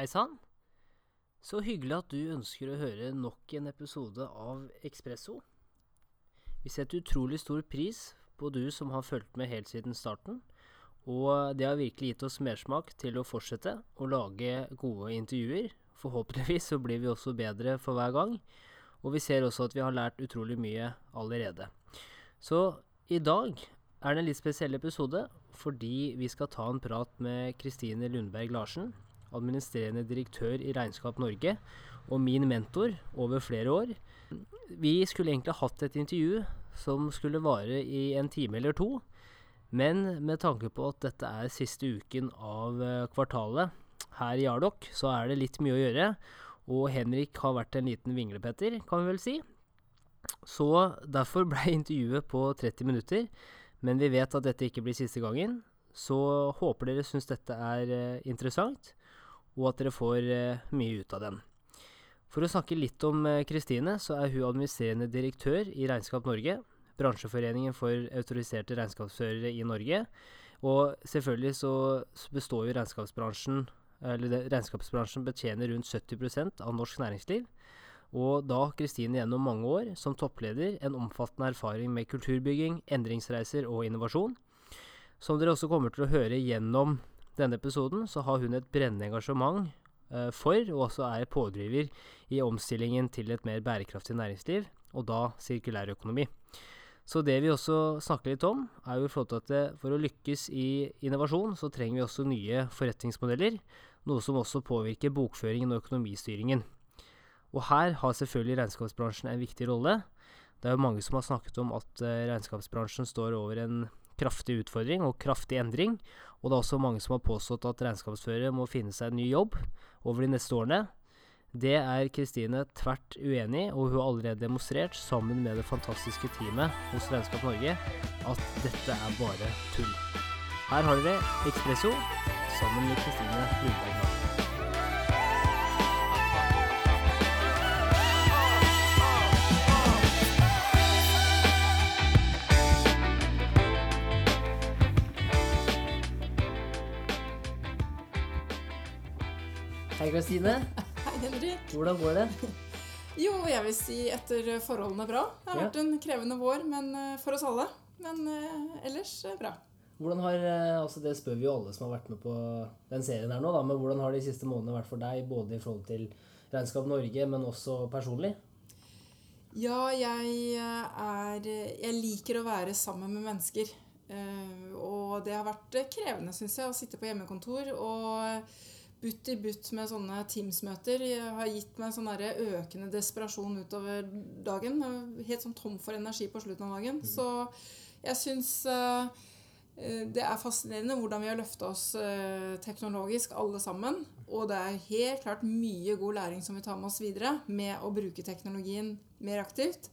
Hei sann. Så hyggelig at du ønsker å høre nok en episode av Ekspresso. Vi setter utrolig stor pris på du som har fulgt med helt siden starten, og det har virkelig gitt oss mersmak til å fortsette å lage gode intervjuer. Forhåpentligvis så blir vi også bedre for hver gang, og vi ser også at vi har lært utrolig mye allerede. Så i dag er det en litt spesiell episode fordi vi skal ta en prat med Kristine Lundberg Larsen, administrerende direktør i Regnskap Norge, og min mentor over flere år. Vi skulle egentlig hatt et intervju som skulle vare i en time eller to, men med tanke på at dette er siste uken av eh, kvartalet her i Ardok, så er det litt mye å gjøre. Og Henrik har vært en liten vinglepetter, kan vi vel si. Så derfor ble intervjuet på 30 minutter. Men vi vet at dette ikke blir siste gangen, så håper dere syns dette er eh, interessant, og at dere får eh, mye ut av den. For å snakke litt om eh, Kristine, så er hun administrerende direktør i Regnskap Norge, bransjeforeningen for autoriserte regnskapsførere i Norge. Og selvfølgelig så består jo regnskapsbransjen eller regnskapsbransjen betjener rundt 70% av norsk næringsliv. Og da Kristine gjennom mange år som toppleder en omfattende erfaring med kulturbygging, endringsreiser og innovasjon. Som dere også kommer til å høre gjennom denne episoden, så har hun et brennende engasjement eh, for, og også er pådriver i omstillingen til et mer bærekraftig næringsliv, og da sirkulær økonomi. Så det vi også snakker litt om, er jo i forhold til at for å lykkes i innovasjon, så trenger vi også nye forretningsmodeller, noe som også påvirker bokføringen og økonomistyringen. Og her har selvfølgelig regnskapsbransjen en viktig rolle. Det er jo mange som har snakket om at uh, regnskapsbransjen står over en kraftig utfordring og kraftig endring, og det er også mange som har påstått at regnskapsførere må finne seg en ny jobb over de neste årene. Det er Kristine tvert uenig i, og hun har allerede demonstrert, sammen med det fantastiske teamet hos Regnskap Norge, at dette er bare tull. Her har dere Ekspresso sammen med Kristine Lundberg. Hei, Kristine. Hei, Henrik. Hvordan går det? Jo, jeg vil si etter forholdene bra. Det har Ja. vært en krevende vår men eh, for oss alle. Men eh, ellers eh, bra. Hvordan har, eh, altså Det spør vi jo alle som har vært med på den serien her nå, da, men hvordan har de siste månedene vært for deg, både i forhold til Regnskap Norge, men også personlig? Ja, jeg eh, er Jeg liker å være sammen med mennesker. Eh, Og det har vært eh, krevende, syns jeg, å sitte på hjemmekontor. Og butt i butt med sånne Teams-møter har gitt meg sånn økende desperasjon utover dagen. Helt sånn tom for energi på slutten av dagen. Så jeg syns eh, eh, det er fascinerende hvordan vi har løfta oss eh, teknologisk, alle sammen. Og det er helt klart mye god læring som vi tar med oss videre med å bruke teknologien mer aktivt.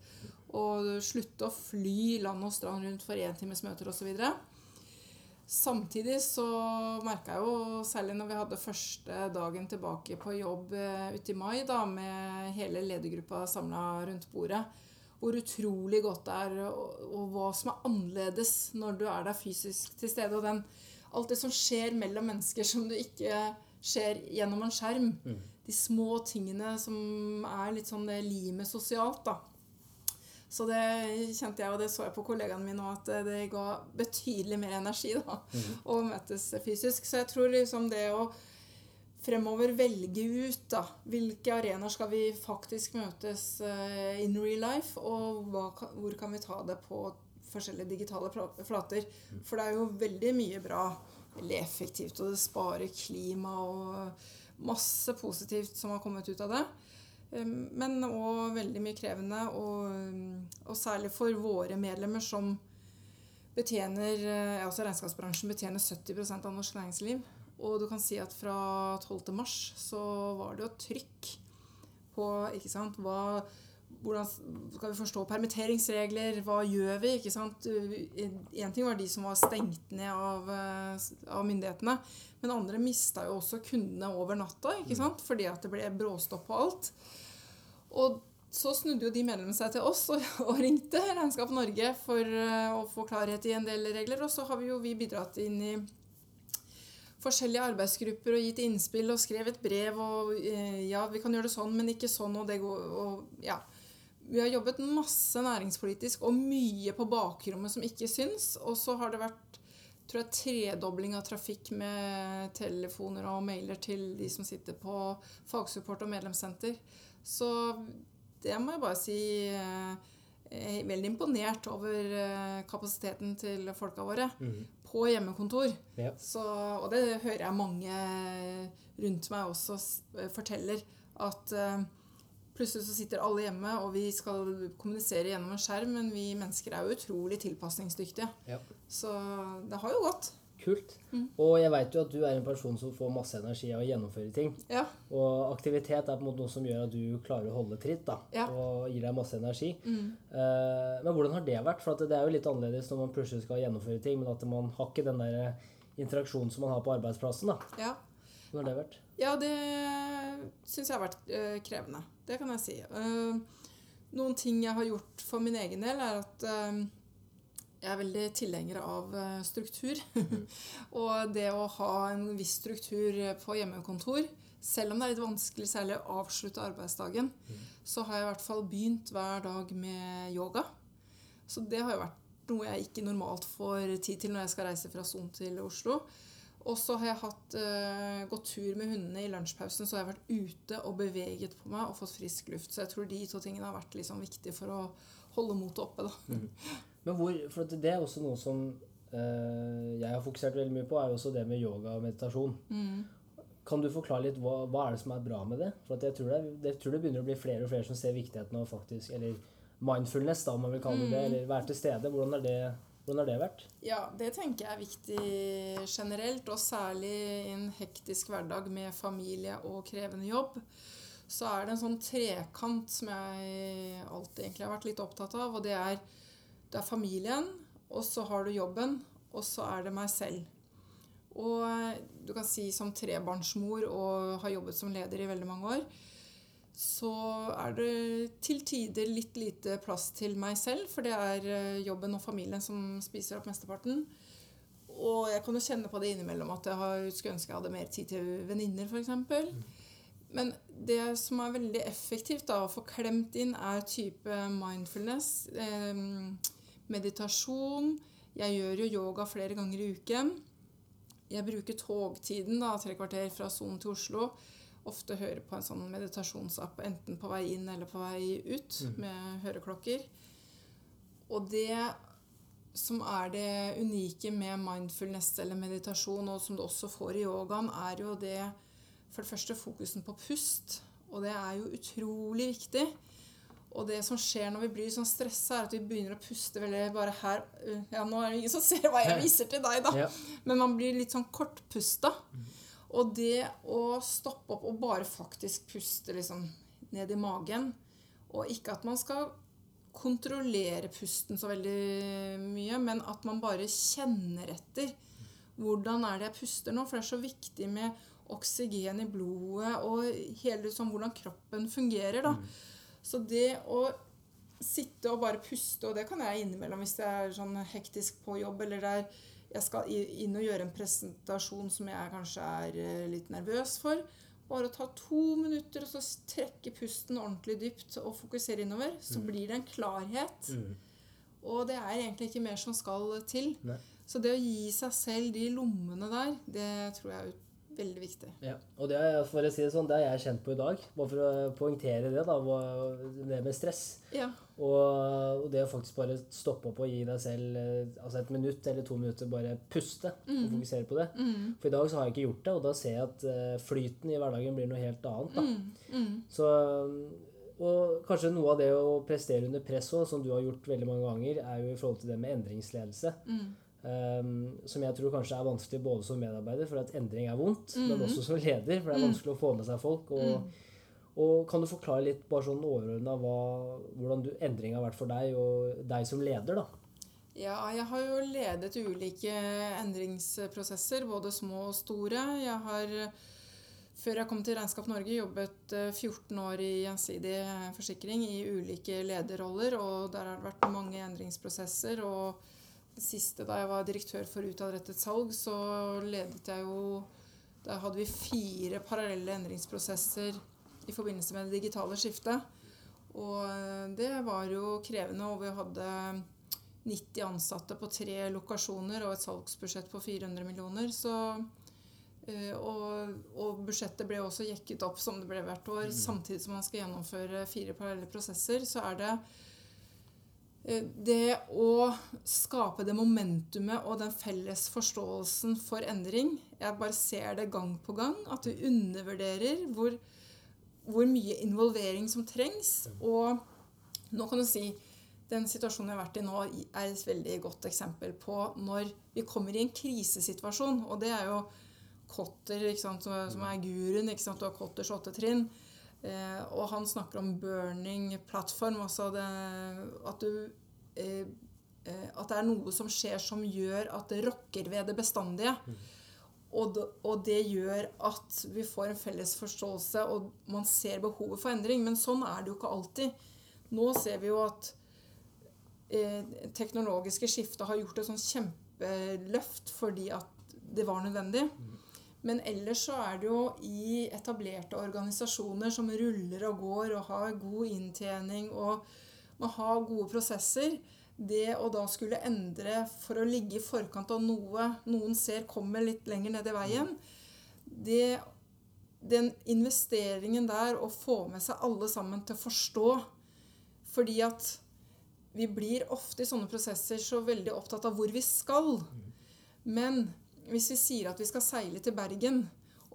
Og slutte å fly land og strand rundt for éntimesmøter osv. Samtidig så merka jeg jo, særlig når vi hadde første dagen tilbake på jobb eh, ute i mai, da, med hele ledergruppa samla rundt bordet, hvor utrolig godt det er, og, og hva som er annerledes når du er der fysisk til stede. Og den, alt det som skjer mellom mennesker som du ikke skjer gjennom en skjerm. De små tingene som er litt sånn det limet sosialt, da. Så det kjente jeg, og det så jeg på kollegaene mine òg, at det ga betydelig mer energi da, å møtes fysisk. Så jeg tror liksom det å fremover velge ut da, hvilke arenaer skal vi faktisk møtes eh, in real life, og hva, hvor kan vi ta det på forskjellige digitale flater. For det er jo veldig mye bra, eller effektivt, og det sparer klima og masse positivt som har kommet ut av det. Um, Men òg veldig mye krevende, og, og særlig for våre medlemmer som betjener eh, altså Regnskapsbransjen betjener 70% av norsk næringsliv. Og du kan si at fra 12. mars så var det jo trykk på ikke sant, hva, hvordan skal vi forstå permitteringsregler, hva gjør vi? ikke sant? Én ting var de som var stengt ned av, eh, av myndighetene, men andre mista jo også kundene over natta, ikke sant? fordi at det ble bråstopp på alt. Og så snudde jo de medlemmene seg til oss og, og ringte Regnskap Norge for eh, å få klarhet i en del regler. Og så har vi jo vi bidratt inn i forskjellige arbeidsgrupper og gitt innspill og skrevet brev og eh, ja, vi kan gjøre det sånn, men ikke sånn, og det går og ja. Vi har jobbet masse næringspolitisk og mye på bakrommet som ikke syns. Og så har det vært tror jeg, tredobling av trafikk med telefoner og mailer til de som sitter på fagsupport og medlemssenter. Så det må jeg bare si eh, Jeg er veldig imponert over eh, kapasiteten til folka våre mm. på hjemmekontor. Ja. Så, og det hører jeg mange rundt meg også eh, forteller. At eh, plutselig så sitter alle hjemme, og vi skal kommunisere gjennom en skjerm, men vi mennesker er jo utrolig tilpasningsdyktige. Ja. Så det har jo gått. Kult. Mm. Og jeg veit jo at du er en person som får masse energi av å gjennomføre ting. Ja. Og aktivitet er på en måte noe som gjør at du klarer å holde tritt, da. Ja. Og gir deg masse energi. Mm. Eh, men hvordan har det vært? For at det er jo litt annerledes når man plutselig skal gjennomføre ting, men at man har ikke den der interaksjonen som man har på arbeidsplassen, da. ja. Hvordan har det vært? Ja, det syns jeg har vært uh, krevende. Det kan jeg si. Uh, noen ting jeg har gjort for min egen del, er at uh, jeg er veldig tilhenger av struktur. og det å ha en viss struktur på hjemmekontor, selv om det er litt vanskelig særlig å avslutte arbeidsdagen, så har jeg i hvert fall begynt hver dag med yoga. Så det har jo vært noe jeg ikke normalt får tid til når jeg skal reise fra Son til Oslo. Og så har jeg hatt, uh, gått tur med hundene i lunsjpausen, så har jeg vært ute og beveget på meg og fått frisk luft. Så jeg tror de to tingene har vært liksom viktige for å holde motet oppe. da. Men hvor, for det er også noe som uh, jeg har fokusert veldig mye på, er jo også det med yoga og meditasjon. Kan du forklare litt hva, hva er det som er bra med det? For at jeg tror det, jeg tror det begynner å bli flere og flere som ser viktigheten av faktisk Eller mindfulness, da, om man vil kalle det det. Eller være til stede. Hvordan er det, hvordan har det vært? Ja, det tenker jeg er viktig generelt, og særlig i en hektisk hverdag med familie og krevende jobb. Så er det en sånn trekant som jeg alltid egentlig har vært litt opptatt av, og det er, det er familien, og så har du jobben, og så er det meg selv. Og du kan si som trebarnsmor og har jobbet som leder i veldig mange år, så er det til tider litt lite plass til meg selv, for det er eh, jobben og familien som spiser opp mesteparten. Og jeg kan jo kjenne på det innimellom at jeg skulle ønske jeg hadde mer tid til venninner, f.eks. Men det som er veldig effektivt da, å få klemt inn, er type mindfulness, eh, meditasjon. Jeg gjør jo yoga flere ganger i uken. Jeg bruker togtiden, da, tre kvarter fra Son til Oslo. Ofte hører på en sånn meditasjonsapp enten på vei inn eller på vei ut med høreklokker. Og det som er det unike med mindfulness eller meditasjon, og som du også får i yogaen, er jo det for det første fokusen på pust. Og det er jo utrolig viktig. Og det som skjer når vi blir sånn stressa, er at vi begynner å puste veldig bare her Ja, nå er det ingen som ser hva jeg viser til deg, da. Men man blir litt sånn kortpusta. Og det å stoppe opp og bare faktisk puste liksom ned i magen, og ikke at man skal kontrollere pusten så veldig mye, men at man bare kjenner etter. Hvordan er det jeg puster nå? For det er så viktig med oksygen i blodet og hele sånn hvordan kroppen fungerer. da. Så det å sitte og bare puste, og det kan jeg innimellom hvis det er sånn hektisk på jobb, eller det er jeg skal inn og gjøre en presentasjon som jeg kanskje er eh, litt nervøs for. Bare ta to minutter og så trekke pusten ordentlig dypt og fokusere innover, så blir det en klarhet. Mm. Og det er egentlig ikke mer som skal til. Nei. Så det å gi seg selv de lommene der, det tror jeg er veldig viktig. Ja, og det, er- for å si det sånn, det er jeg kjent på i dag. Bare for å poengtere det, da, det med stress. Ja. Og, og det å faktisk bare stoppe opp og gi deg selv eh, altså et minutt eller to minutter, bare puste og fokusere på det. Mm. For i dag så har jeg ikke gjort det, og da ser jeg at eh, flyten i hverdagen blir noe helt annet. da. Mm. Mm. Så, og kanskje noe av det å prestere under press òg, som du har gjort veldig mange ganger, er jo i forhold til det med endringsledelse. Mm. Um, som jeg tror kanskje er vanskelig både som medarbeider, for at endring er vondt, mm. men også som leder, for det er Mm. vanskelig å få med seg folk. Og, Mm. og kan du forklare litt bare sånn overordna hvordan du, endring har vært for deg, og deg som leder, da? Ja, jeg har jo ledet ulike endringsprosesser, både små og store. Jeg har, før jeg kom til Regnskap Norge, jobbet eh, 14 år i gjensidig forsikring i ulike lederroller, og der har det vært mange endringsprosesser. og siste da jeg var direktør for utadrettet salg, så ledet jeg jo Da hadde vi fire parallelle endringsprosesser i forbindelse med det digitale skiftet. Og eh, det var jo krevende, og vi hadde 90 ansatte på tre lokasjoner og et salgsbudsjett på 400 millioner. Så, eh, og, og, budsjettet ble også jekket opp som det ble hvert år. Mm. Samtidig som man skal gjennomføre fire parallelle prosesser, så er det det å skape det momentumet og den felles forståelsen for endring Jeg bare ser det gang på gang. At du undervurderer hvor, hvor mye involvering som trengs. Og nå kan du si den situasjonen vi har vært i nå, er et veldig godt eksempel på når vi kommer i en krisesituasjon. Og det er jo Kotter, sant, som er guruen. Du har Kotters åtte trinn. Eh, og han snakker om burning plattform. Altså det, at, du, eh, eh, at det er noe som skjer som gjør at det rokker ved det bestandige. Mm. Og det, og det, gjør at vi får en felles forståelse, og man ser behovet for endring. Men sånn er det jo ikke alltid. Nå ser vi jo at eh, teknologiske skiftet har gjort et sånn kjempeløft fordi at det var nødvendig. Men ellers så er det jo i etablerte organisasjoner som ruller og går og har god inntjening og må ha gode prosesser, det å da skulle endre for å ligge i forkant av noe noen ser kommer litt lenger ned i veien, det, den investeringen der å få med seg alle sammen til å forstå Fordi at vi blir ofte i sånne prosesser så veldig opptatt av hvor vi skal. Men hvis vi sier at vi skal seile til Bergen,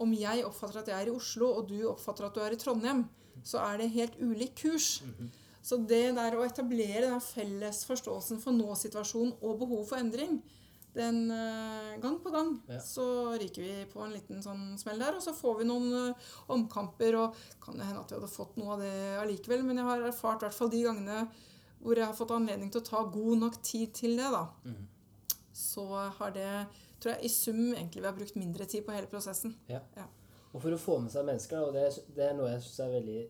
om jeg oppfatter at jeg er i Oslo, og du oppfatter at du er i Trondheim, så er det helt ulik kurs. Så det der å etablere den felles forståelsen for nå-situasjonen og behov for endring, den uh, gang på gang ja. så ryker vi på en liten sånn smell der. Og så får vi noen uh, omkamper, og kan det hende at vi hadde fått noe av det allikevel. Men jeg har erfart i hvert fall de gangene hvor jeg har fått anledning til å ta god nok tid til det, da, mm. så har det tror jeg i sum egentlig vi har brukt mindre tid på hele prosessen. Ja. ja. Og for å få med seg mennesker, og det, det er noe jeg syns er veldig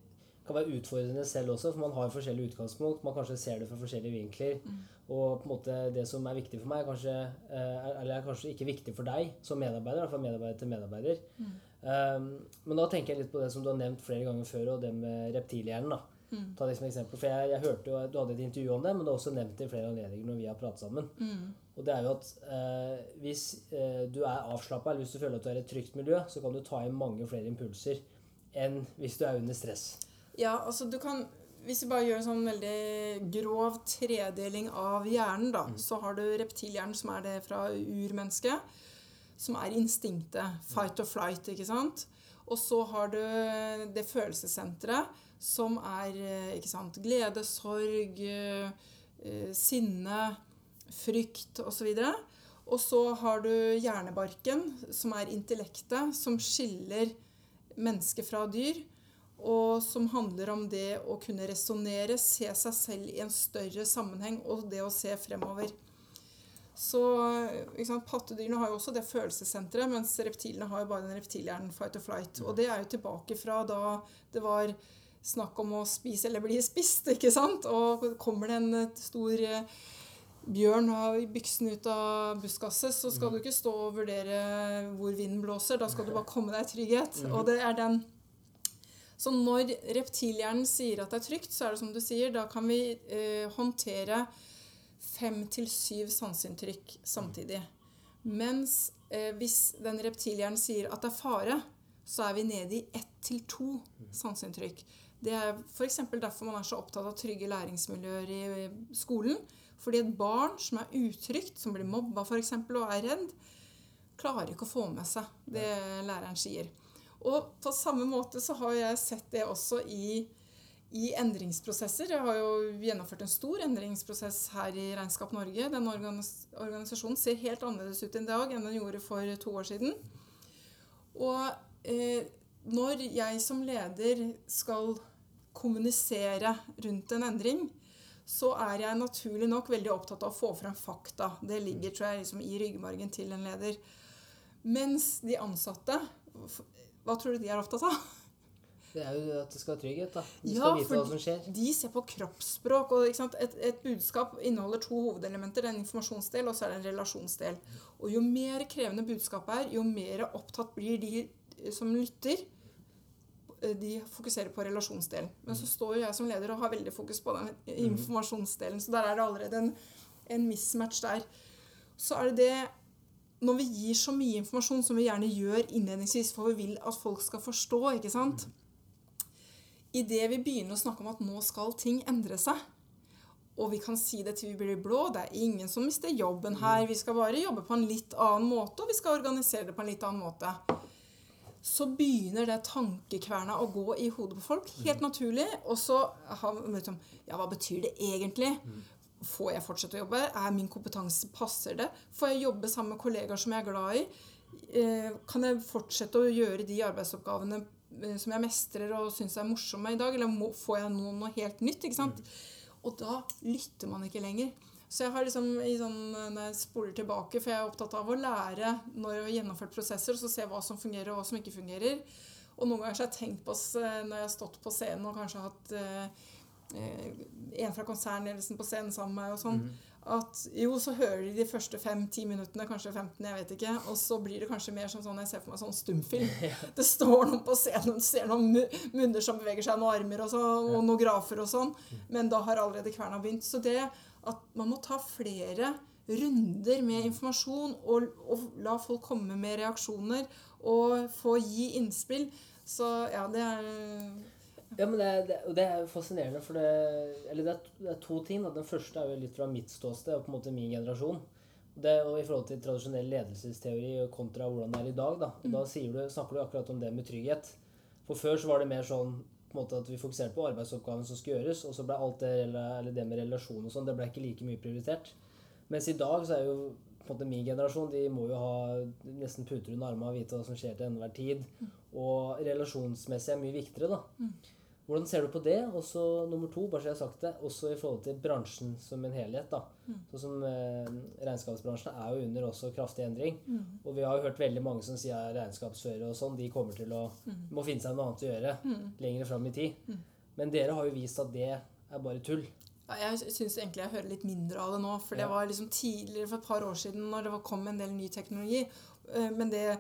kan være utfordrende selv også, for man har forskjellige utgangspunkt. Man kanskje ser det fra forskjellige vinkler. Mm. Og på en måte det som er viktig for meg, kanskje, eh, eller er kanskje ikke viktig for deg som medarbeider. Fra medarbeider til medarbeider. Mm. Um, men da tenker jeg litt på det som du har nevnt flere ganger før, og det med reptilhjernen. da. Mm. Ta det som eksempel. For jeg, jeg, hørte jo, Du hadde et intervju om det, men du har også nevnt det i flere anledninger når vi har pratet sammen. Mm. Og det er jo at eh, hvis eh, du er avslappa, eller hvis du føler at du er i et trygt miljø, så kan du ta inn mange flere impulser enn hvis du er under stress. Ja, altså du kan Hvis vi bare gjør en sånn veldig grov tredeling av hjernen, da, mm. så har du reptilhjernen, som er det fra urmennesket, som er instinktet. Fight or flight, ikke sant? Og så har du det følelsessenteret som er eh, sant, glede, sorg, eh, sinne, frykt osv. Og så har du hjernebarken, som er intellektet, som skiller mennesket fra dyr. Og som handler om det å kunne resonnere, se seg selv i en større sammenheng og det å se fremover. Så sant, Pattedyrene har jo også det følelsessenteret, mens reptilene har jo bare den reptilhjernen fight or flight. Og det er jo tilbake fra da det var snakk om å spise eller bli spist, ikke sant? Og kommer det en stor eh, bjørn i byksen ut av buskaset, så skal mm. du ikke stå og vurdere hvor vinden blåser. Da skal du bare komme deg i trygghet. Mm. Og det er den Så når reptilhjernen sier at det er trygt, så er det som du sier, da kan vi eh, håndtere fem til syv sanseinntrykk samtidig. Mens eh, hvis den reptilhjernen sier at det er fare, så er vi nede i ett til to mm. sanseinntrykk. Det er f.eks. derfor man er så opptatt av trygge læringsmiljøer i skolen. Fordi et barn som er utrygt, som blir mobba f.eks. og er redd, klarer ikke å få med seg det læreren sier. Og på samme måte så har jeg sett det også i, i endringsprosesser. Jeg har jo gjennomført en stor endringsprosess her i Regnskap Norge. Den organisasjonen ser helt annerledes ut i dag enn den gjorde for to år siden. Og eh, når jeg som leder skal kommunisere rundt en endring, så er jeg naturlig nok veldig opptatt av å få frem fakta. Det ligger tror jeg, liksom, i ryggmargen til en leder. Mens de ansatte Hva tror du de er opptatt av? Det er jo at det skal ha trygghet, da. Du Ja, skal vite hva som skjer. De ser på kroppsspråk. og? Et, et budskap inneholder to hovedelementer. Er en informasjonsdel og så er det en relasjonsdel. Og jo mer krevende budskapet er, jo mer opptatt blir de som lytter. Eh, De fokuserer på relasjonsdelen. Men så står jo jeg som leder og har veldig fokus på den informasjonsdelen. Så der er det allerede en, en mismatch der. Så er det det Når vi gir så mye informasjon som vi gjerne gjør innledningsvis, for vi vil at folk skal forstå, ikke sant Idet vi begynner å snakke om at nå skal ting endre seg, og vi kan si det til vi blir blå, det er ingen som mister jobben her, vi skal bare jobbe på en litt annen måte, og vi skal organisere det på en litt annen måte, så begynner det tankekverna å gå i hodet på folk, helt naturlig. Og så har vi liksom Ja, hva betyr det egentlig? Får jeg fortsette å jobbe? Er min kompetanse Passer det? Får jeg jobbe sammen med kollegaer som jeg er glad i? Eh, Kan jeg fortsette å gjøre de arbeidsoppgavene eh, som jeg mestrer og syns er morsomme i dag? Eller må, får jeg nå noe helt nytt? ikke sant? Og da lytter man ikke lenger. Så jeg har liksom, i sånn, når jeg spoler tilbake, for jeg er opptatt av å lære når jeg har gjennomført prosesser, og så se hva som fungerer og hva som ikke fungerer. Og noen ganger så har jeg tenkt på når jeg har stått på scenen og kanskje hatt eh, eh, en fra konsernledelsen på scenen sammen med meg og sånn, at jo, så hører de de første fem-ti minuttene, kanskje 15, jeg vet ikke, og så blir det kanskje mer som sånn, jeg ser for meg sånn stumfilm. Det står noen på scenen, du ser noen munner som beveger seg, noen armer og, så, og noen grafer og sånn, men da har allerede kverna begynt. Så det at man må ta flere runder med informasjon og, og la folk komme med reaksjoner og få gi innspill, så ja, det er Ja, men det det, det er jo fascinerende, for det Eller det er, det er to ting. Da. Den første er jo litt fra mitt ståsted og på en måte min generasjon. Det, og I forhold til tradisjonell ledelsesteori kontra hvordan det er i dag. Da, og da du, snakker du akkurat om det med trygghet. For før så var det mer sånn på en måte at vi fokuserte på arbeidsoppgaven som skulle gjøres, og så ble alt det, eller det med relasjon og sånn, det ble ikke like mye prioritert. Mens i dag så er jo på en måte min generasjon de må jo ha nesten puter under armene og vite hva som skjer til enhver tid. Og relasjonsmessig er mye viktigere, da. Hvordan ser du på det? Og så nummer to, bare så jeg har sagt det, også i forhold til bransjen som en helhet. da. Sånn som eh, Regnskapsbransjen er jo under også kraftig endring. Og vi har jo hørt veldig mange som sier at regnskapsførere og sånn, de kommer til å må finne seg noe annet å gjøre lenger fram i tid. Men dere har jo vist at det er bare tull. Ja, jeg syns egentlig jeg hører litt mindre av det nå. For det var liksom tidligere, for et par år siden, når det kom en del ny teknologi. Eh, Men det,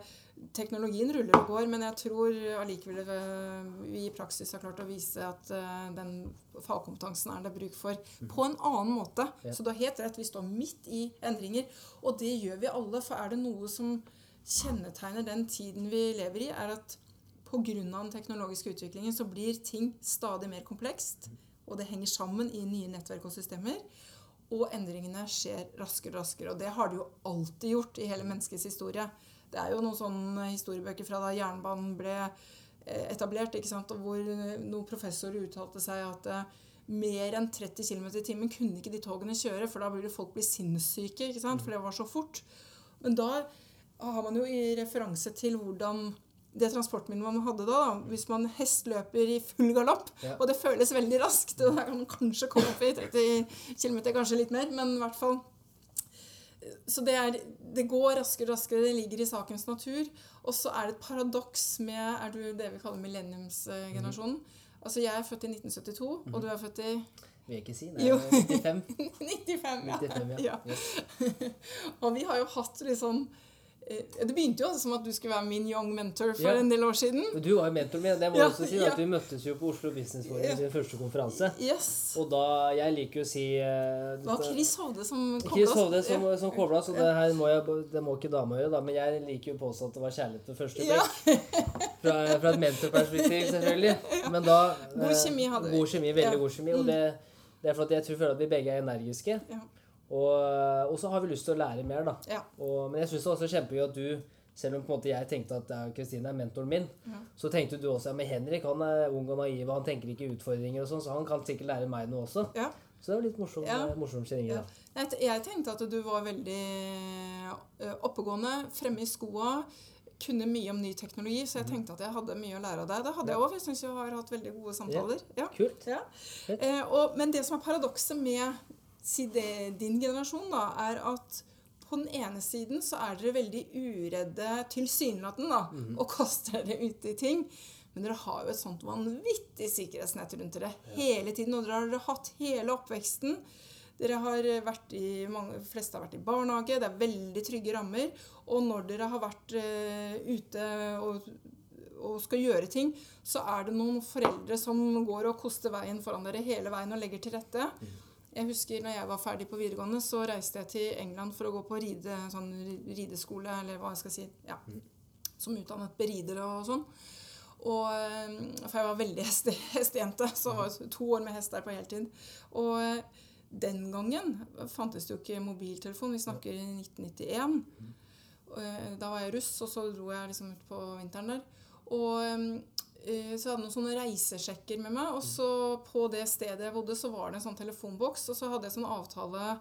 teknologien ruller og går, men jeg tror allikevel eh, vi i praksis har klart å vise at eh, den fagkompetansen er det bruk for på en annen måte. Så du har helt rett, vi står midt i endringer. Og det gjør vi alle, for er det noe som kjennetegner den tiden vi lever i, er at pga. den teknologiske utviklingen så blir ting stadig mer komplekst. Og det henger sammen i nye nettverk og systemer. Og endringene skjer raskere og raskere. Og det har det jo alltid gjort i hele menneskets historie. Det er jo noen sånne historiebøker fra da jernbanen ble eh, etablert, ikke sant? og hvor eh, noen professorer uttalte seg at eh, mer enn 30 km i timen kunne ikke de togene kjøre, for da ville folk bli sinnssyke, ikke sant? for det var så fort. Men da har man jo i referanse til hvordan det transportmiddelet man hadde da, da, hvis man hestløper i full galopp, Ja. og det føles veldig raskt, og da kan man kanskje komme opp i 30 km, kanskje litt mer, men i hvert fall så det, er, det går raskere og raskere, det ligger i sakens natur. Og så er det et paradoks med er du det vi kaller millenniumsgenerasjonen. Altså Jeg er født i 1972, og du er født i Vil jeg ikke si. Nei, Jo. 95. 95. Ja. 95 ja. Ja. Yes. Og vi har jo hatt liksom eh, Det begynte jo også som at du skulle være min young mentor for Ja. en del år siden. Du var jo mentoren min. Det må Ja, også si ja. at Vi møttes jo på Oslo Business Forum Ja. sin første konferanse. Yes. Og da Jeg liker jo å si eh, Det var Chris Hovde som kobla Chris Hovde som, som kobla, så det her må, jeg, det må ikke dama gjøre, da. Men jeg liker jo å påstå at det var kjærlighet ved første Ja. blikk. Fra, fra et mentorperspektiv, selvfølgelig. Men da God eh, kjemi hadde vi. God kjemi, veldig god kjemi. Og det, det er for at jeg tror føler at vi begge er energiske. Ja. Og, og så har vi lyst til å lære mer, da. Ja. Og, men jeg syns det også kjempegøy at du selv om på en måte jeg tenkte at Kristine er mentoren min, Ja. så tenkte du også ja, men Henrik han er ung og naiv, og han tenker ikke utfordringer og sånn, så han kan sikkert lære meg noe også. Ja. Så det var litt morsom, Ja. eh, morsom kjenning. Ja. Jeg, tenkte at du var veldig eh, oppegående, fremme i skoa, kunne mye om ny teknologi, så jeg tenkte at jeg hadde mye å lære av deg. Det hadde jeg òg. Jeg syns jeg har hatt veldig gode samtaler. Ja. Kult. Ja. Eh, og, men det som er paradokset med si det, din generasjon, da, er at på den ene siden så er dere veldig uredde, tilsynelatende, da, og kaster dere ut i ting. Men dere har jo et sånt vanvittig sikkerhetsnett rundt dere hele tiden. Og dere har dere hatt hele oppveksten. Dere har vært i, mange, fleste har vært i barnehage. Det er veldig trygge rammer. Og når dere har vært uh, ute og, og, skal gjøre ting, så er det noen foreldre som går og koster veien foran dere hele veien og legger til rette. Jeg husker når jeg var ferdig på videregående, så reiste jeg til England for å gå på ride, sånn rideskole, eller hva jeg skal si. Ja. Som utdannet beridere og sånn. Og, eh, for jeg var veldig heste, hestejente, så to år med hest der på heltid. Og eh, den gangen fantes det jo ikke mobiltelefon. Vi snakker i 1991. Eh, da var jeg russ, og så dro jeg liksom ut på vinteren der. Og så jeg hadde noen sånne reisesjekker med meg. Og så på det stedet jeg bodde, så var det en sånn telefonboks. Og så hadde jeg sånn avtale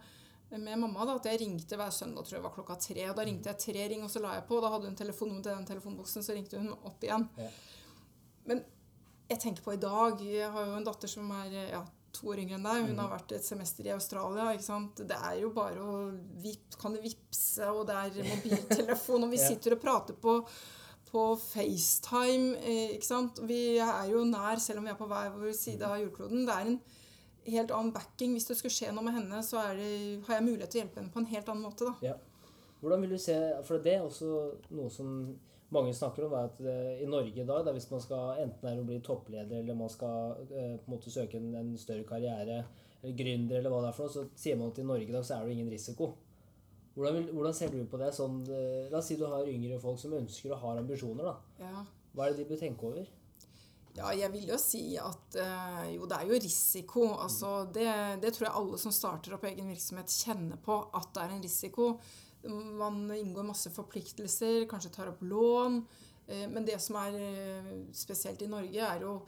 med mamma da, at jeg ringte hver søndag, tror jeg var klokka tre. Og da ringte jeg tre ring, og så la jeg på. Og da hadde hun telefonnummer til den telefonboksen, så ringte hun opp igjen. Ja. Men jeg tenker på i dag Jeg har jo en datter som er ja, to år yngre enn deg. Hun mm. har vært et semester i Australia. ikke sant? Det er jo bare å vipp, Kan du vippse, og det er mobiltelefon, og vi sitter og prater på, på FaceTime. Eh, ikke sant? Vi er jo nær, selv om vi er på hver vår side av jordkloden. Det er en helt annen backing. Hvis det skulle skje noe med henne, så det, har jeg mulighet til å hjelpe henne på en helt annen måte. da. Ja. Hvordan vil du se, For det er også noe som mange snakker om, er at uh, i Norge i dag, da, hvis man skal enten er å bli toppleder eller man skal uh, på en måte søke en, en, større karriere, eller gründer eller hva det er for noe, så sier man at i Norge i dag så er det ingen risiko. Hvordan, hvordan ser du på det? Sånn, uh, la oss si du har yngre folk som ønsker og har ambisjoner. da. Ja. Hva er det de bør tenke over? Ja, jeg vil jo si at jo, det er jo risiko. Altså, det, det tror jeg alle som starter opp egen virksomhet, kjenner på at det er en risiko. Man inngår masse forpliktelser, kanskje tar opp lån. Øh, men det som er øh, spesielt i Norge, er jo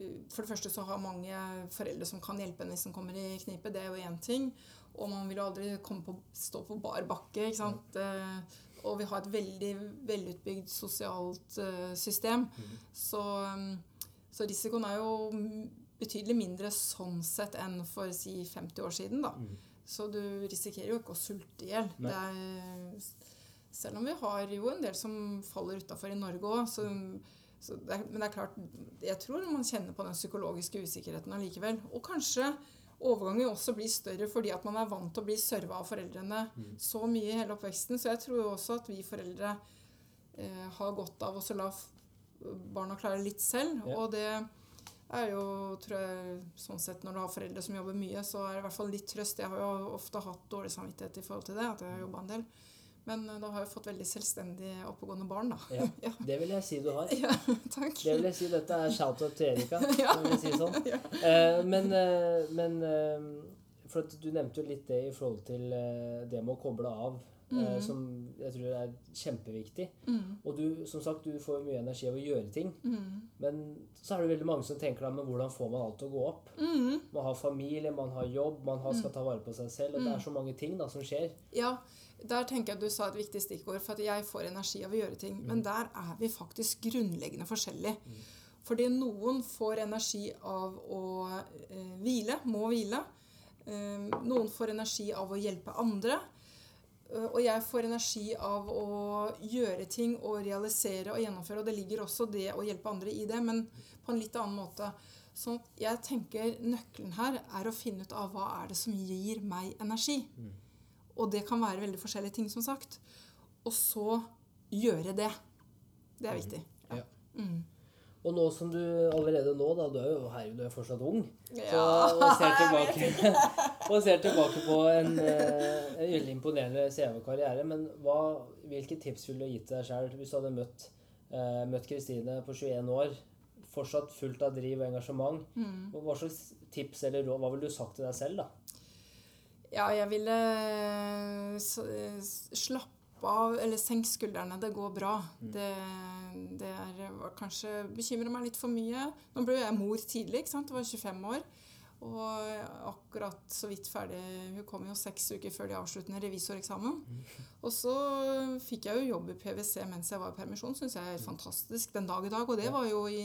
eh, For det første så har mange foreldre som kan hjelpe en hvis en kommer i knipe. Det er jo én ting. Og man vil aldri på, stå på bar bakke. ikke sant? Og vi har et veldig velutbygd sosialt system. Mm. Så, så, risikoen er jo betydelig mindre sånn sett enn for si 50 år siden. da. Mm. Så du risikerer jo ikke å sulte i hjel. Selv om vi har jo en del som faller utafor i Norge òg. Men det er klart, jeg tror man kjenner på den psykologiske usikkerheten allikevel. Og kanskje overgangen også blir større fordi at man er vant til å bli serva av foreldrene mm. så mye i hele oppveksten. Så jeg tror også at vi foreldre eh, har godt av å la barna klare litt selv. Ja. Og det er jo, tror jeg, sånn sett Når du har foreldre som jobber mye, så er det i hvert fall litt trøst. Jeg har jo ofte hatt dårlig samvittighet i forhold til det, at jeg har jobba en del. Men eh, da har jeg fått veldig selvstendige, oppegående barn, da. Ja, ja. Det vil jeg si du har. Ja, takk. Det vil jeg si, Dette er shout-out til Erika. ja. vil jeg si sånn. Ja. Eh, men, eh, men eh, for Du nevnte jo litt det i forhold til det med å koble av Eh, mm. som jeg tror er kjempeviktig. Mm. Og du, som sagt, du får mye energi av å gjøre ting. Mm. Men så er det veldig mange som tenker da, men hvordan får man alt til å gå opp? Mm. Man har familie, man har jobb, man har, skal mm. ta vare på seg selv. Og det er mm. så mange ting da, som skjer. Ja, der tenker jeg at du sa et viktig stikkord. For at jeg får energi av å gjøre ting. Men der er vi faktisk grunnleggende forskjellige. Fordi noen får energi av å eh, hvile, må hvile. Eh, noen får energi av å hjelpe andre. Eh, og jeg får energi av å gjøre ting og realisere og gjennomføre. Og det ligger også det å hjelpe andre i det, men på en litt annen måte. Så jeg tenker nøkkelen her er å finne ut av hva er det som gir meg energi. Mm. Og det kan være veldig forskjellige ting, som sagt. Og så gjøre det. Det er mm. viktig. Ja. Mm. Og nå som du allerede nå, da, du er jo herregud, du er fortsatt ung, ja, så, og, ser tilbake, og ser tilbake på en, eh, en veldig imponerende CV-karriere. Men hva, hvilke tips ville du gitt deg sjøl hvis du hadde møtt eh, møtt Kristine på 21 år, fortsatt fullt av driv og engasjement? Mm. Hva slags tips eller råd, hva ville du sagt til deg selv, da? Ja, jeg ville slappe av, eller senke skuldrene. Det går bra. Mm. Det, det er kanskje bekymrer meg litt for mye. Nå ble jeg mor tidlig. ikke sant? Jeg var 25 år. Og akkurat så vidt ferdig Hun kom jo seks uker før de avsluttende revisoreksamen. Mm. Og så fikk jeg jo jobb i PwC mens jeg var i permisjon. Syns jeg er fantastisk den dag i dag. Og det var jo i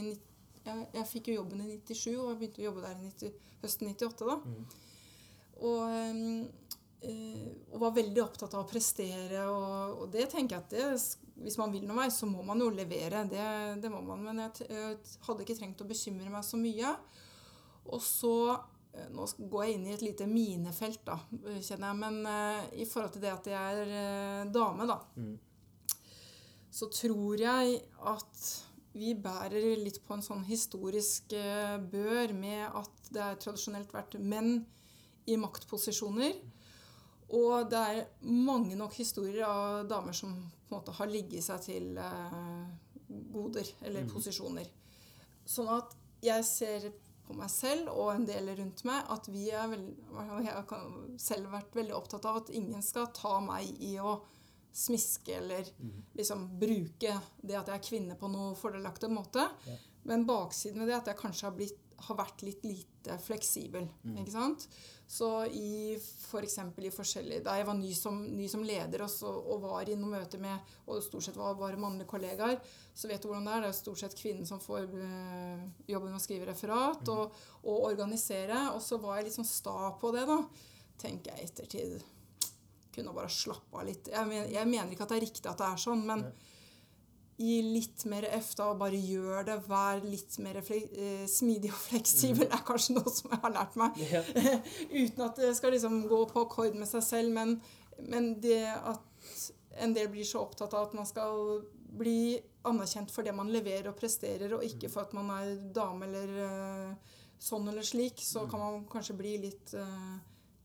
Jeg, jeg fikk jo jobben i 97, og jeg begynte å jobbe der i 90, høsten 98, da. Og eh, og var veldig opptatt av å prestere. Og, og det tenker jeg at det, hvis man vil noe vei, så må man jo levere. Det, det må man. Men jeg, jeg, hadde ikke trengt å bekymre meg så mye. Og så eh, Nå går jeg inn i et lite minefelt, da, kjenner jeg. Men uh, i forhold til det at jeg er uh, dame, da, mm. så tror jeg at vi bærer litt på en sånn historisk uh, bør med at det har tradisjonelt vært menn i maktposisjoner. Og det er mange nok historier av damer som på en måte har ligget seg til eh, goder eller mm. posisjoner. Sånn at jeg ser på meg selv og en del rundt meg at vi er veldig, Jeg har selv vært veldig opptatt av at ingen skal ta meg i å smiske eller mm. liksom bruke det at jeg er kvinne på noe fordelaktig måte. Ja. Men baksiden ved det er at jeg kanskje har, blitt, har vært litt lite fleksibel. Mm. ikke sant? Så i. For i forskjellige Da jeg var ny som, ny som leder og, så, og, var inne og møte med Og stort sett var bare mannlige kollegaer, så vet du hvordan det er. Det er stort sett kvinnen som får øh, jobben med å skrive referat mm. og, og, organisere. Og så var jeg litt sånn sta på det, da. Tenker jeg ettertid. Kunne bare slappe av litt. Jeg, men, jeg, mener ikke at det er riktig at det er sånn, men mm gi litt mer F da, og bare gjør det. Vær litt mer eh, smidig og fleksibel. Det mm. er kanskje noe som jeg har lært meg. Ja. Uten at det skal liksom gå på akkord med seg selv. Men, men, det at en del blir så opptatt av at man skal bli anerkjent for det man leverer og presterer, og ikke mm. for at man er dame eller uh, sånn eller slik, så mm. kan man kanskje bli litt, uh,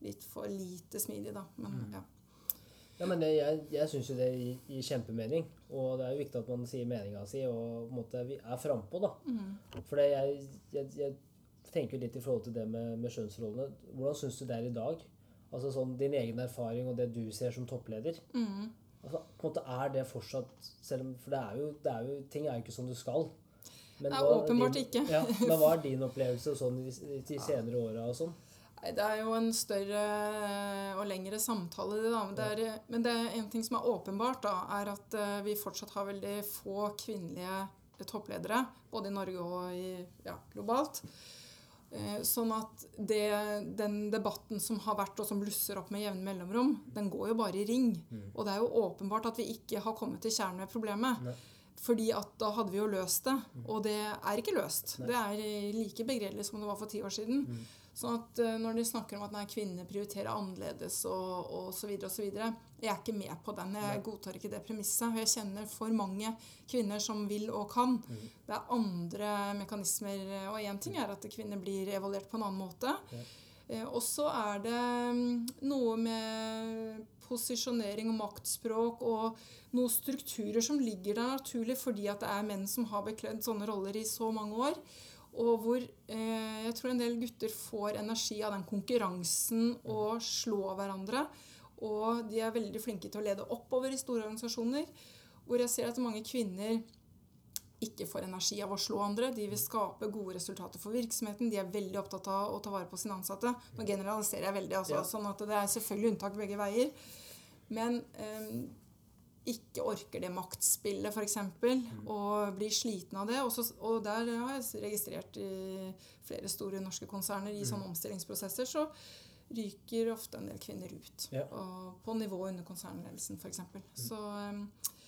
litt for lite smidig, da. Men ja. Ja, men det, Jeg, jeg syns jo det gir, kjempemening. Og det er jo viktig at man sier meninga si og på en måte er frampå, da. Mm. For jeg, jeg, jeg, tenker litt i forhold til det med, med skjønnsrollene. Hvordan syns du det er i dag? Altså sånn Din egen erfaring og det du ser som toppleder. Mm. Altså, på en måte Er det fortsatt selv om, For det er, jo, det er jo, ting er jo ikke som du skal. Men, Nei, åpenbart din, ikke. ja, men hva er din opplevelse sånn de, de senere åra og sånn? Det er jo en større og lengre samtale, det, da. Men det, er, men det er en ting som er åpenbart, da, er at eh, vi fortsatt har veldig få kvinnelige toppledere. Både i Norge og i, ja, globalt. Eh, sånn at det, den debatten som har vært, og som blusser opp med jevne mellomrom, den går jo bare i ring. Mm. Og det er jo åpenbart at vi ikke har kommet til kjernen ved problemet. Nei. Fordi at da hadde vi jo løst det. Mm. Og det er ikke løst. Nei. Det er like begredelig som det var for ti år siden. Mm. Sånn at uh, Når de snakker om at nei, kvinner prioriterer annerledes og, og så videre og så videre Jeg er ikke med på den. Jeg godtar ikke det premisset. Jeg kjenner for mange kvinner som vil og kan. Mm. Det er andre mekanismer. Og én ting er at kvinner blir evaluert på en annen måte. Ja. Uh, og så er det um, noe med posisjonering og maktspråk og noen strukturer som ligger der naturlig fordi at det er menn som har bekledd sånne roller i så mange år. Og hvor eh, jeg tror en del gutter får energi av den konkurransen og slå hverandre. Og de er veldig flinke til å lede oppover i store organisasjoner. Hvor jeg ser at mange kvinner ikke får energi av å slå andre. De vil skape gode resultater for virksomheten. De er veldig opptatt av å ta vare på sine ansatte. Nå generaliserer jeg veldig, altså, ja. sånn at det er selvfølgelig unntak begge veier. Men eh, ikke orker det maktspillet, f.eks., mm. og blir sliten av det. Også, og der har jeg registrert i flere store norske konserner i mm. sånne omstillingsprosesser, så ryker ofte en del kvinner ut. Ja. på nivå under konsernledelsen, f.eks. Mm. Så eh,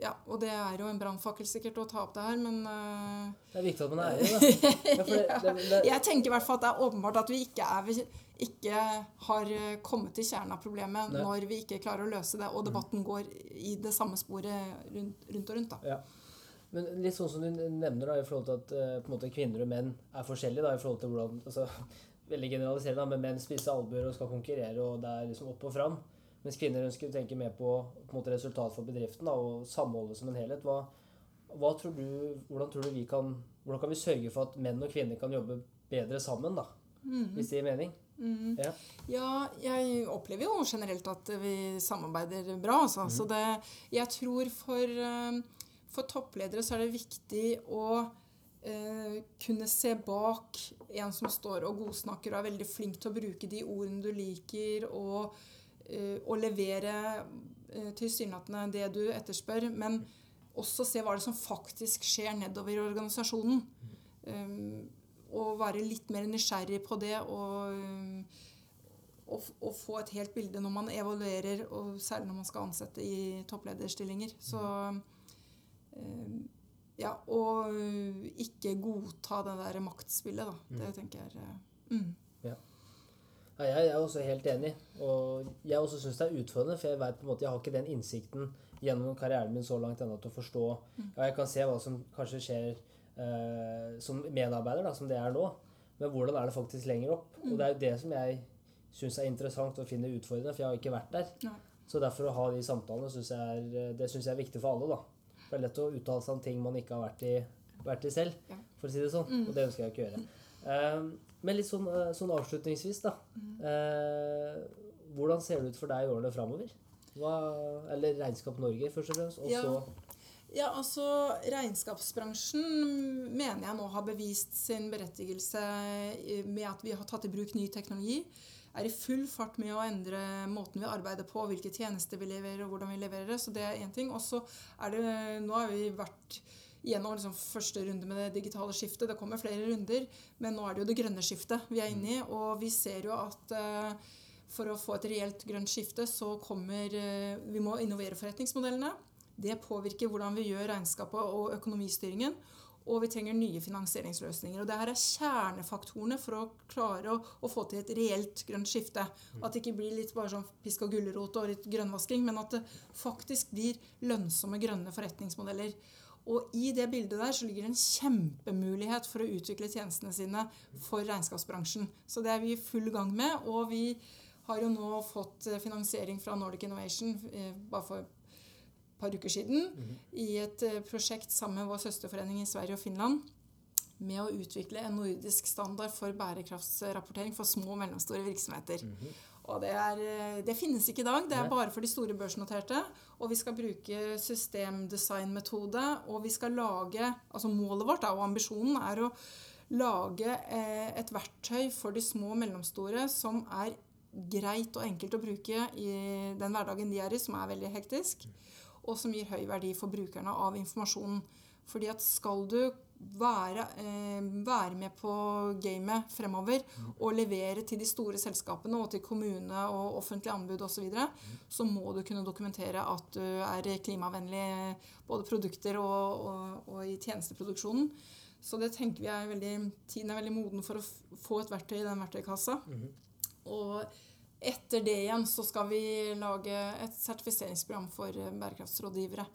ja, og det er jo en brannfakkel sikkert å ta opp det her, men uh, Det er viktig at man er i da. Ja, det, det, det, jeg tenker i hvert fall at det er åpenbart at vi ikke er ikke har eh, kommet til kjernen av problemet Nei. når vi ikke klarer å løse det, og debatten går i det samme sporet rundt, rundt og rundt. da. Ja. Men litt sånn som du nevner da, i forhold til at måte kvinner og menn er forskjellige da, i forhold til hvordan altså, Veldig generaliserende, men menn spiser albuer og skal konkurrere, og det er liksom opp og fram. Mens kvinner ønsker å tenke mer på, på måte, resultat for bedriften da, og samholdet som en helhet. Hva, hva tror du, hvordan tror du vi kan, hvordan kan vi sørge for at menn og kvinner kan jobbe bedre sammen? da? Mm. Hvis det gir mening? Mm. Ja. ja. jeg opplever jo generelt at vi samarbeider bra. Altså. Mm. Så det, jeg tror for, eh, for, toppledere så er det viktig å eh, kunne se bak en som står og godsnakker og er veldig flink til å bruke de ordene du liker, og, eh, og levere eh, tilsynelatende det du etterspør. Men også se hva det som faktisk skjer nedover i organisasjonen. Um, og være litt mer nysgjerrig på det og, og, og få et helt bilde når man evaluerer, og særlig når man skal ansette i topplederstillinger. Så eh, ja, og ikke godta det der maktspillet, da. Det tenker jeg eh, mm. Ja, jeg er også helt enig. Og jeg også syns det er utfordrende, for jeg vet på en måte, jeg har ikke den innsikten gjennom karrieren min så langt ennå til å forstå Ja, jeg kan se hva som kanskje skjer eh, som medarbeider, da, som det er nå. Men hvordan er det faktisk lenger opp? Og det er jo det som jeg syns er interessant å finne utfordrende, for jeg har ikke vært der. Nei. Så derfor å ha de samtalene synes jeg er, det syns jeg er viktig for alle. da. For det er lett å uttale seg om ting man ikke har vært i, vært i selv, for å si det sånn. Og det ønsker jeg ikke å gjøre. Eh, men litt sånn, eh, sånn avslutningsvis, da. Eh, hvordan ser det ut for deg i årene framover? Eller Regnskap Norge, først og fremst. Og Ja. så Ja, altså Regnskapsbransjen mener jeg nå har bevist sin berettigelse med at vi har tatt i bruk ny teknologi. Er i full fart med å endre måten vi arbeider på, hvilke tjenester vi leverer og hvordan vi leverer det. Så det er én ting. Og så er det Nå har vi vært gjennom liksom første runde med det digitale skiftet. Det kommer flere runder, men nå er det jo det grønne skiftet vi er inne i. Og vi ser jo at uh, for å få et reelt grønt skifte, så kommer uh, Vi må innovere forretningsmodellene. Det påvirker hvordan vi gjør regnskapet og økonomistyringen. Og vi trenger nye finansieringsløsninger. Og det her er kjernefaktorene for å klare å, å få til et reelt grønt skifte. At det ikke blir litt bare sånn pisk og gulrot og litt grønnvasking, men at det faktisk blir lønnsomme grønne forretningsmodeller. Og i det bildet der så ligger det en kjempemulighet for å utvikle tjenestene sine for regnskapsbransjen. Så det er vi i full gang med. Og vi har jo nå fått eh, finansiering fra Nordic Innovation eh, bare for et par uker siden i et eh, prosjekt sammen med vår søsterforening i Sverige og Finland med å utvikle en nordisk standard for bærekraftsrapportering for små og mellomstore virksomheter. Og det, er, eh, det finnes ikke i dag. Det er bare for de store børsnoterte. Og vi skal bruke systemdesignmetode, og vi skal lage Altså målet vårt og ambisjonen er å lage eh, et verktøy for de små og mellomstore som er greit og enkelt å bruke i den hverdagen de er i, som er veldig hektisk, og som gir høy verdi for brukerne av informasjonen. Fordi at skal du være, eh, være med på gamet fremover og levere til de store selskapene og til kommune og offentlige anbud osv., så, videre, så må du kunne dokumentere at du er klimavennlig både produkter og, og, og i tjenesteproduksjonen. Så det tenker vi er veldig, tiden er veldig moden for å få et verktøy i den verktøykassa. Og etter det igjen så skal vi lage et sertifiseringsprogram for eh, bærekraftsrådgivere.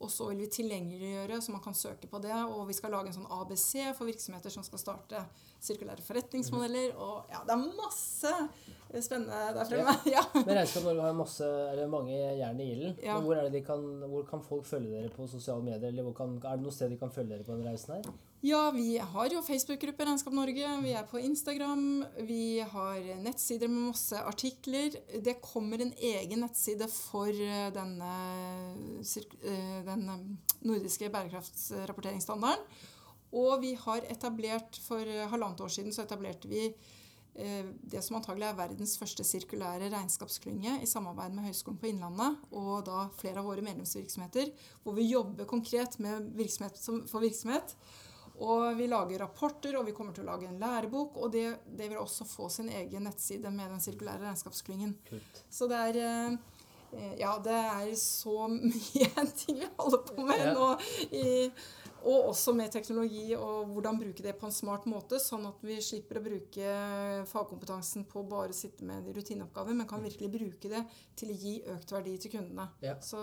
Og så vil vi tilgjengeliggjøre, så man kan søke på det. Og vi skal lage en sånn ABC for virksomheter som skal starte sirkulære forretningsmodeller. Og ja, det er masse spennende der fremme. Ja. Men Regnskap Norge har masse, eller mange jern i ilden. Ja. Hvor, kan, hvor kan folk følge dere på sosiale medier? Eller hvor kan, er det noe sted de kan følge dere på den reisen her? Ja, vi har jo Facebook-gruppe Regnskap Norge. Vi er på Instagram. Vi har nettsider med masse artikler. Det kommer en egen nettside for eh, denne, eh, den eh, nordiske bærekraftsrapporteringsstandarden. Og vi har etablert, for eh, halvannet år siden så etablerte vi eh, det som antagelig er verdens første sirkulære regnskapsklynge i samarbeid med Høgskolen på Innlandet og da flere av våre medlemsvirksomheter, hvor vi jobber konkret med virksomhet for virksomhet. Og vi lager rapporter, og vi kommer til å lage en lærebok. Og det, det vil også få sin egen nettside med den sirkulære regnskapsklyngen. Så det er eh, Ja, det er så mye ting vi holder på med nå. I, og også med teknologi og hvordan bruke det på en smart måte, sånn at vi slipper å bruke fagkompetansen på å bare sitte med rutineoppgaver, men kan virkelig bruke det til å gi økt verdi til kundene. Ja. Så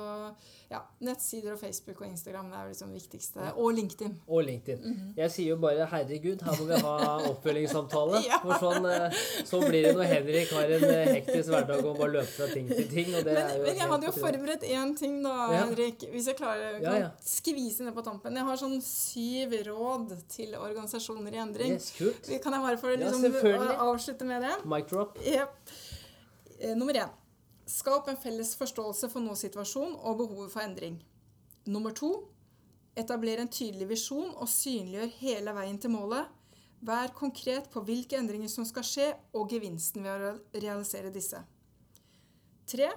ja, nettsider og Facebook og Instagram det er liksom det viktigste. Og LinkedIn. Og LinkedIn. Jeg sier jo bare 'herregud, her må vi ha oppfølgingssamtale'. Ja. For sånn, eh, så blir det når Henrik har en eh, hektisk hverdag og bare løper fra ting til ting. Men, men jeg hadde jo forberedt én ting, da, Ja. Henrik. Hvis jeg klarer Ja, ja. skvise ned på tampen. Jeg har sånn syv råd til organisasjoner i endring. Yes, kult. Kan jeg bare få liksom, ja, avslutte med det? Mic drop. Jep. Eh, Nummer én. Skap en felles forståelse for nåsituasjon og behovet for endring. Nummer to. Etabler en tydelig visjon og synliggjør hele veien til målet. Vær konkret på hvilke endringer som skal skje, og gevinsten ved å realisere disse. Tre.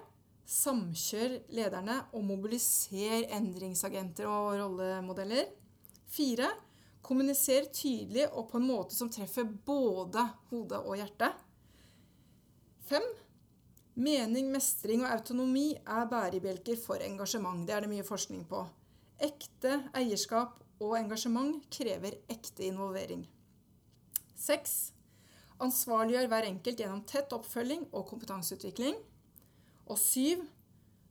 Samkjør lederne og mobiliser endringsagenter og rollemodeller. Fire. Kommuniser tydelig og på en måte som treffer både hodet og hjertet. Fem. Mening, mestring og autonomi er bærebjelker for engasjement. Det er det mye forskning på. Ekte eierskap og engasjement krever ekte involvering. Seks. Ansvarliggjør hver enkelt gjennom tett oppfølging og kompetanseutvikling. Og syv.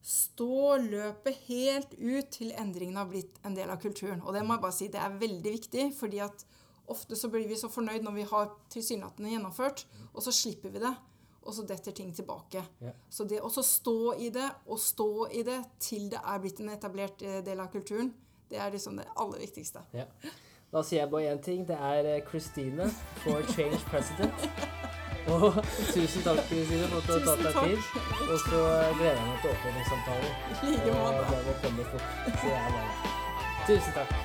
Stå løpet helt ut til endringen har blitt en del av kulturen. Og det må jeg bare si, det er veldig viktig, fordi at ofte så blir vi så fornøyd når vi har tilsynelatende gjennomført, og så slipper vi det. Og så detter ting tilbake. Ja. Så det å stå i det, og stå i det til det er blitt en etablert eh, del av kulturen, det er liksom det aller viktigste. Ja. Da sier jeg bare én ting. Det er eh, Christine for Change President. Og tusen takk, Kristine, for at du har tatt deg tid. Og så gleder jeg meg til åpningssamtalen. Og det må komme fort, Så jeg er der. Tusen takk.